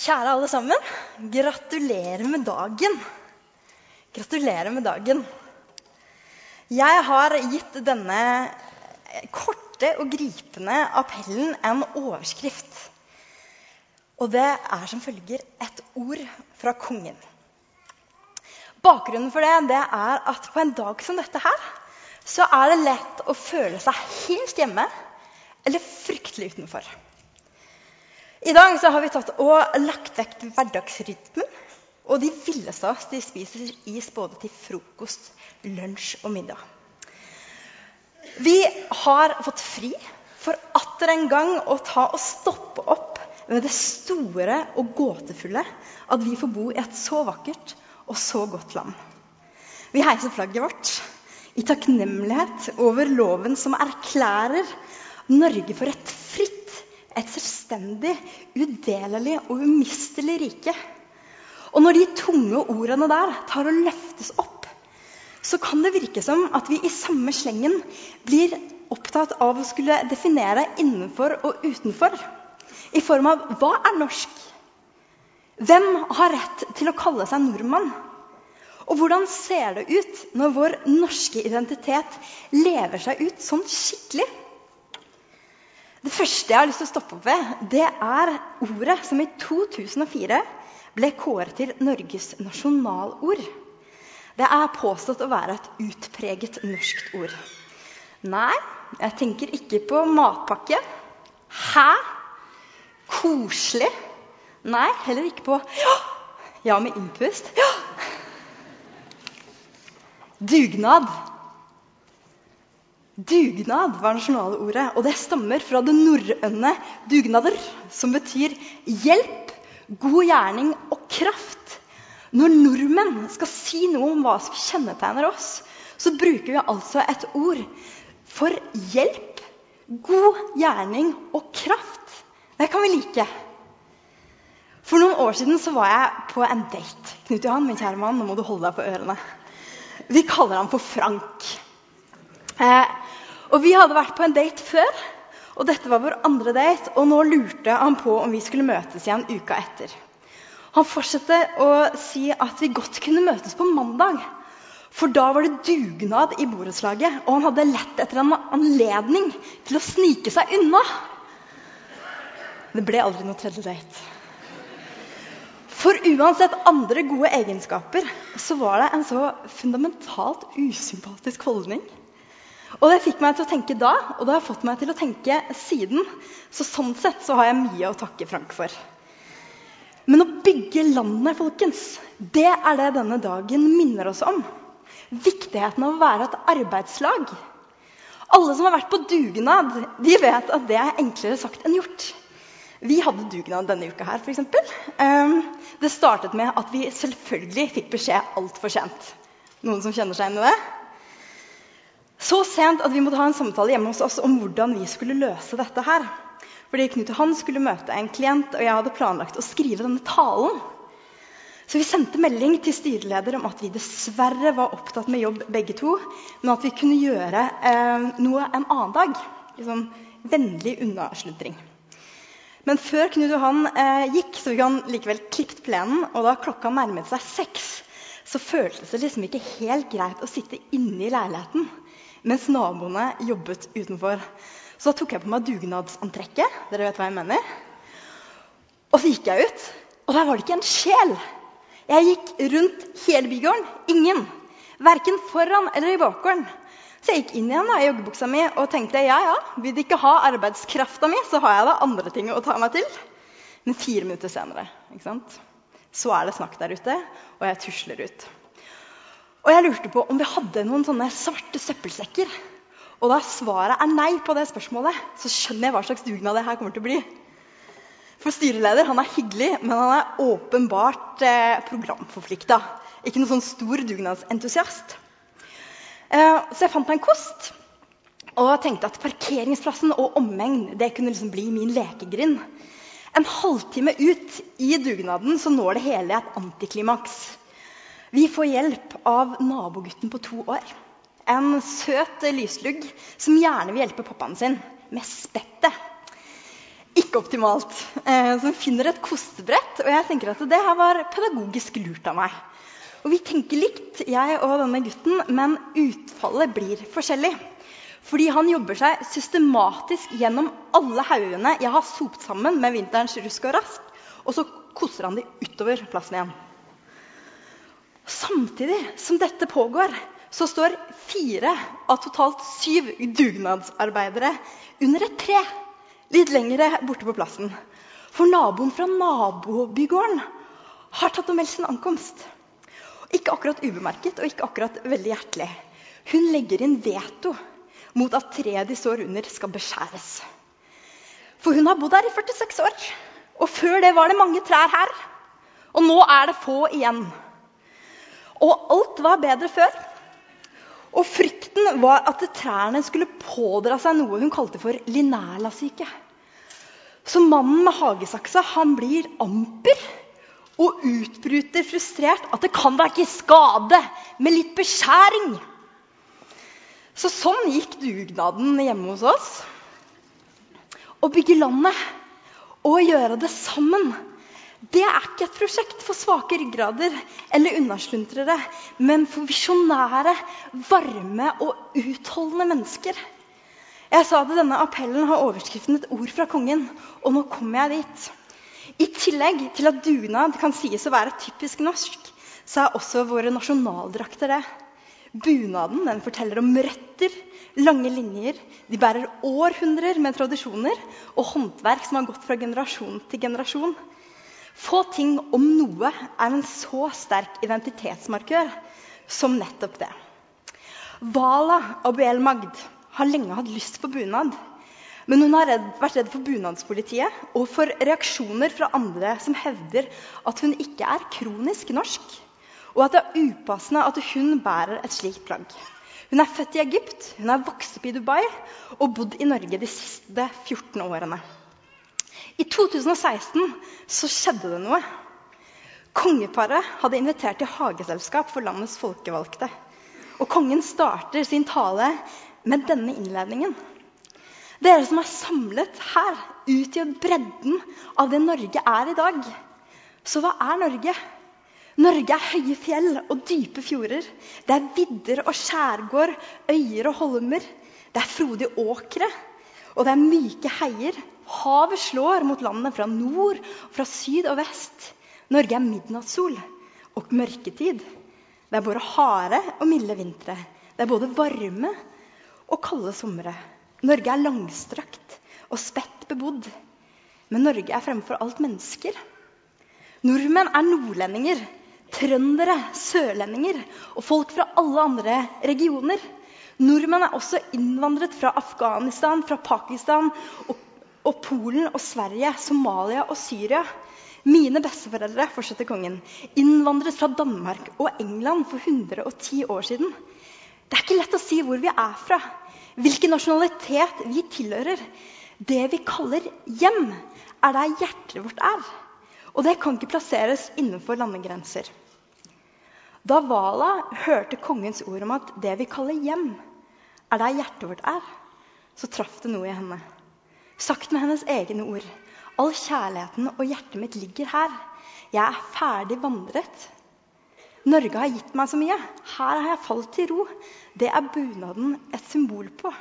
Kjære alle sammen. Gratulerer med dagen. Gratulerer med dagen. Jeg har gitt denne korte og gripende appellen en overskrift. Og det er som følger et ord fra kongen. Bakgrunnen for det, det er at på en dag som dette her, så er det lett å føle seg helt hjemme eller fryktelig utenfor. I dag så har vi tatt og lagt vekk hverdagsrytmen. Og de villeste av oss de spiser is både til frokost, lunsj og middag. Vi har fått fri for atter en gang å ta og stoppe opp ved det store og gåtefulle at vi får bo i et så vakkert og så godt land. Vi heiser flagget vårt i takknemlighet over loven som erklærer Norge for et fritt et selvstendig, udelelig og umistelig rike. Og når de tunge ordene der tar og løftes opp, så kan det virke som at vi i samme slengen blir opptatt av å skulle definere innenfor og utenfor. I form av hva er norsk? Hvem har rett til å kalle seg nordmann? Og hvordan ser det ut når vår norske identitet lever seg ut sånn skikkelig? Det første jeg har lyst til å stoppe opp ved, det er ordet som i 2004 ble kåret til Norges nasjonalord. Det er påstått å være et utpreget norskt ord. Nei, jeg tenker ikke på matpakke. Hæ? Koselig? Nei, heller ikke på ja, ja med innpust. Ja. Dugnad. Dugnad var nasjonale ordet, og det stammer fra det norrøne 'dugnader', som betyr hjelp, god gjerning og kraft. Når nordmenn skal si noe om hva som kjennetegner oss, så bruker vi altså et ord for hjelp, god gjerning og kraft. Det kan vi like. For noen år siden så var jeg på en date. Knut Johan, min kjære mann, nå må du holde deg på ørene. Vi kaller ham for Frank. Eh, og Vi hadde vært på en date før, og dette var vår andre date. Og nå lurte han på om vi skulle møtes igjen uka etter. Han fortsatte å si at vi godt kunne møtes på mandag. For da var det dugnad i borettslaget, og han hadde lett etter en anledning til å snike seg unna. Det ble aldri noe tredje date. For uansett andre gode egenskaper så var det en så fundamentalt usympatisk holdning og Det fikk meg til å tenke da, og det har fått meg til å tenke siden. Så Sånn sett så har jeg mye å takke Frank for. Men å bygge landet, folkens, det er det denne dagen minner oss om. Viktigheten av å være et arbeidslag. Alle som har vært på dugnad, de vet at det er enklere sagt enn gjort. Vi hadde dugnad denne uka her, f.eks. Um, det startet med at vi selvfølgelig fikk beskjed altfor sent. Noen som kjenner seg inn i det? Så sent at vi måtte ha en samtale hjemme hos oss om hvordan vi skulle løse dette. her. Fordi Knut han skulle møte en klient, og jeg hadde planlagt å skrive denne talen. Så vi sendte melding til styreleder om at vi dessverre var opptatt med jobb begge to, men at vi kunne gjøre eh, noe en annen dag. Liksom vennlig unnaslutring. Men før Knut Johan eh, gikk, så fikk han likevel klippet plenen. Og da klokka nærmet seg seks, så føltes det liksom ikke helt greit å sitte inne i leiligheten mens naboene jobbet utenfor. Så da tok jeg på meg dugnadsantrekket. Dere vet hva jeg mener. Og så gikk jeg ut, og der var det ikke en sjel. Jeg gikk rundt hele bygården. Ingen. Verken foran eller i bakgården. Så jeg gikk inn igjen da, i joggebuksa mi og tenkte ja, ja, vil de ikke ha arbeidskrafta mi, så har jeg da andre ting å ta meg til. Men fire minutter senere ikke sant? så er det snakk der ute, og jeg tusler ut. Og jeg lurte på om vi hadde noen sånne svarte søppelsekker. Og da svaret er nei på det spørsmålet, så skjønner jeg hva slags dugnad det her kommer til å bli. For styreleder han er hyggelig, men han er åpenbart eh, programforplikta. Ikke noen sånn stor dugnadsentusiast. Eh, så jeg fant meg en kost og tenkte at parkeringsplassen og omegn det kunne liksom bli min lekegrind. En halvtime ut i dugnaden så når det hele et antiklimaks. Vi får hjelp av nabogutten på to år. En søt lyslugg som gjerne vil hjelpe pappaen sin med spettet. ikke optimalt. Eh, som finner et kostebrett. Og jeg tenker at det her var pedagogisk lurt av meg. Og vi tenker likt, jeg og denne gutten, men utfallet blir forskjellig. Fordi han jobber seg systematisk gjennom alle haugene jeg har sopt sammen med vinterens rusk og rask, og så koster han de utover plassen igjen. Samtidig som dette pågår, så står fire av totalt syv dugnadsarbeidere under et tre litt lengre borte på plassen. For naboen fra nabobygården har tatt og meldt sin ankomst. Ikke akkurat ubemerket og ikke akkurat veldig hjertelig. Hun legger inn veto mot at treet de står under, skal beskjæres. For hun har bodd her i 46 år. Og før det var det mange trær her. Og nå er det få igjen. Og alt var bedre før. Og frykten var at trærne skulle pådra seg noe hun kalte for linærlasyke. Så mannen med hagesaksa han blir amper og utbryter frustrert at det kan da ikke skade med litt beskjæring. Så sånn gikk dugnaden hjemme hos oss. Å bygge landet og gjøre det sammen, det er ikke et prosjekt for svake ryggrader eller unnasluntrere, men for visjonære, varme og utholdende mennesker. Jeg sa at denne appellen har overskriften 'Et ord fra kongen', og nå kommer jeg dit. I tillegg til at dugnad kan sies å være typisk norsk, så er også våre nasjonaldrakter det. Bunaden den forteller om røtter, lange linjer. De bærer århundrer med tradisjoner og håndverk som har gått fra generasjon til generasjon. Få ting om noe er en så sterk identitetsmarkør som nettopp det. Vala Abuel Magd har lenge hatt lyst på bunad. Men hun har redd, vært redd for bunadspolitiet og for reaksjoner fra andre som hevder at hun ikke er kronisk norsk og at det er upassende at hun bærer et slikt plagg. Hun er født i Egypt, hun er vokst opp i Dubai og bodd i Norge de siste 14 årene. I 2016 så skjedde det noe. Kongeparet hadde invitert til hageselskap for landets folkevalgte. Og kongen starter sin tale med denne innledningen. Dere som er samlet her, utgjør bredden av det Norge er i dag. Så hva er Norge? Norge er høye fjell og dype fjorder. Det er vidder og skjærgård, øyer og holmer. Det er frodige åkre, og det er myke heier. Havet slår mot landet fra nord, fra syd og vest. Norge er midnattssol og mørketid. Det er både harde og milde vintre. Det er både varme og kalde somre. Norge er langstrakt og spett bebodd. Men Norge er fremfor alt mennesker. Nordmenn er nordlendinger trøndere, sørlendinger og folk fra alle andre regioner. Nordmenn er også innvandret fra Afghanistan, fra Pakistan og, og Polen og Sverige, Somalia og Syria. Mine besteforeldre fortsetter kongen, innvandret fra Danmark og England for 110 år siden. Det er ikke lett å si hvor vi er fra, hvilken nasjonalitet vi tilhører. Det vi kaller hjem, er der hjertet vårt er. Og det kan ikke plasseres innenfor landegrenser. Da Vala hørte kongens ord om at det vi kaller hjem, er der hjertet vårt er, så traff det noe i henne. Sagt med hennes egne ord. All kjærligheten og hjertet mitt ligger her. Jeg er ferdig vandret. Norge har gitt meg så mye. Her har jeg falt til ro. Det er bunaden et symbol på.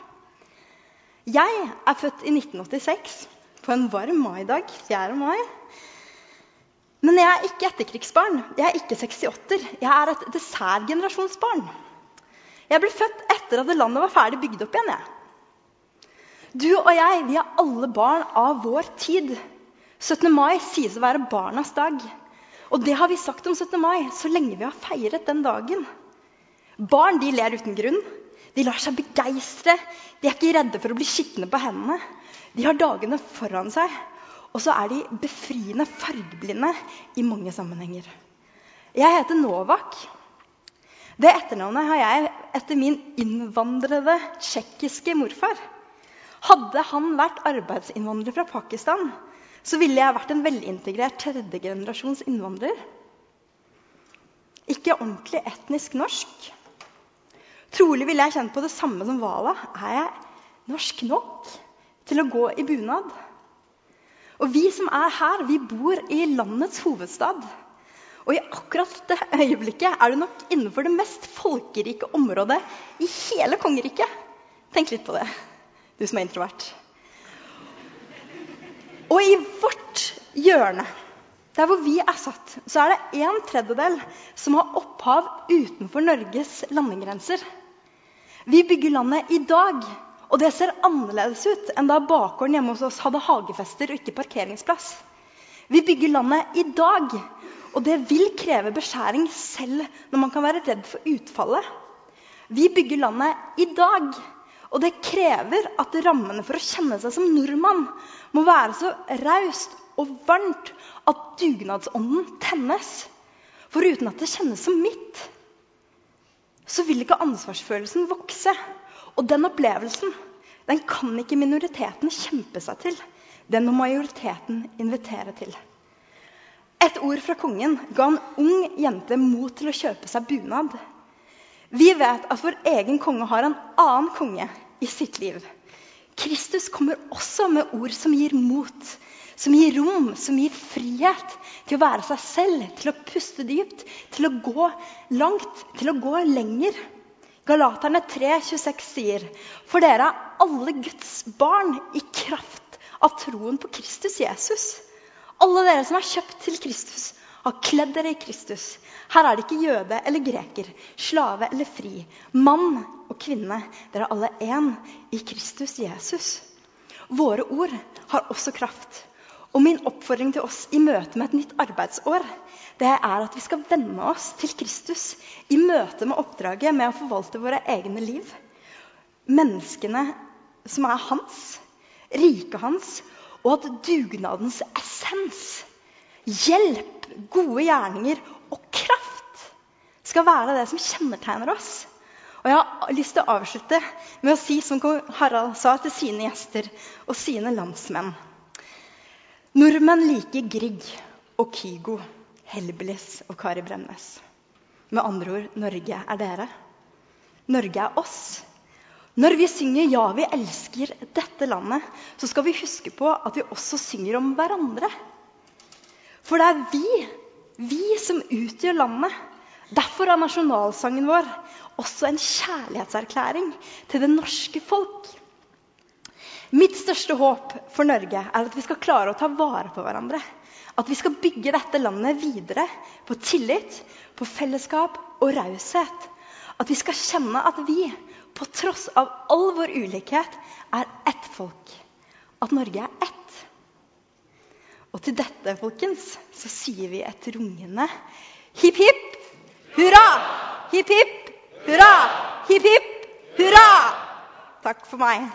Jeg er født i 1986 på en varm maidag. 4. mai. Men jeg er ikke etterkrigsbarn. Jeg er ikke 68-er. Jeg er et dessertgenerasjonsbarn. Jeg ble født etter at landet var ferdig bygd opp igjen. Jeg. Du og jeg vi er alle barn av vår tid. 17. mai sies å være barnas dag. Og det har vi sagt om 17. mai så lenge vi har feiret den dagen. Barn de ler uten grunn. De lar seg begeistre. De er ikke redde for å bli skitne på hendene. De har dagene foran seg. Og så er de befriende fargeblinde i mange sammenhenger. Jeg heter Novak. Det etternavnet har jeg etter min innvandrede tsjekkiske morfar. Hadde han vært arbeidsinnvandrer fra Pakistan, så ville jeg vært en velintegrert tredjegenerasjons innvandrer. Ikke ordentlig etnisk norsk. Trolig ville jeg kjent på det samme som Vala. Er jeg norsk nok til å gå i bunad? Og vi som er her, vi bor i landets hovedstad. Og i akkurat dette øyeblikket er du nok innenfor det mest folkerike området i hele kongeriket. Tenk litt på det, du som er introvert. Og i vårt hjørne, der hvor vi er satt, så er det en tredjedel som har opphav utenfor Norges landegrenser. Vi bygger landet i dag, og det ser annerledes ut enn da bakgården hjemme hos oss hadde hagefester og ikke parkeringsplass. Vi bygger landet i dag, og det vil kreve beskjæring selv når man kan være redd for utfallet. Vi bygger landet i dag, og det krever at rammene for å kjenne seg som nordmann må være så raust og varmt at dugnadsånden tennes. For uten at det kjennes som mitt, så vil ikke ansvarsfølelsen vokse. Og den opplevelsen den kan ikke minoriteten kjempe seg til. Den må majoriteten invitere til. Et ord fra kongen ga en ung jente mot til å kjøpe seg bunad. Vi vet at vår egen konge har en annen konge i sitt liv. Kristus kommer også med ord som gir mot, som gir rom, som gir frihet til å være seg selv, til å puste dypt, til å gå langt, til å gå lenger. Galaterne 3,26 sier, for dere er alle Guds barn i kraft av troen på Kristus Jesus. Alle dere som er kjøpt til Kristus, har kledd dere i Kristus. Her er det ikke jøde eller greker, slave eller fri, mann og kvinne. Dere er alle én i Kristus Jesus. Våre ord har også kraft. Og min oppfordring til oss i møte med et nytt arbeidsår det er at vi skal venne oss til Kristus i møte med oppdraget med å forvalte våre egne liv. Menneskene som er hans, riket hans, og at dugnadens essens, hjelp, gode gjerninger og kraft skal være det som kjennetegner oss. Og Jeg har lyst til å avslutte med å si som Harald sa til sine gjester og sine landsmenn. Nordmenn liker Grieg og Kygo, Hellbillies og Kari Bremnes. Med andre ord Norge er dere. Norge er oss. Når vi synger 'Ja, vi elsker dette landet', så skal vi huske på at vi også synger om hverandre. For det er vi, vi som utgjør landet. Derfor er nasjonalsangen vår også en kjærlighetserklæring til det norske folk. Mitt største håp for Norge er at vi skal klare å ta vare på hverandre. At vi skal bygge dette landet videre på tillit, på fellesskap og raushet. At vi skal kjenne at vi, på tross av all vår ulikhet, er ett folk. At Norge er ett. Og til dette, folkens, så sier vi et rungende hipp, hipp, hurra! Hipp, hipp, hurra! Hipp, hipp, hurra! Takk for meg.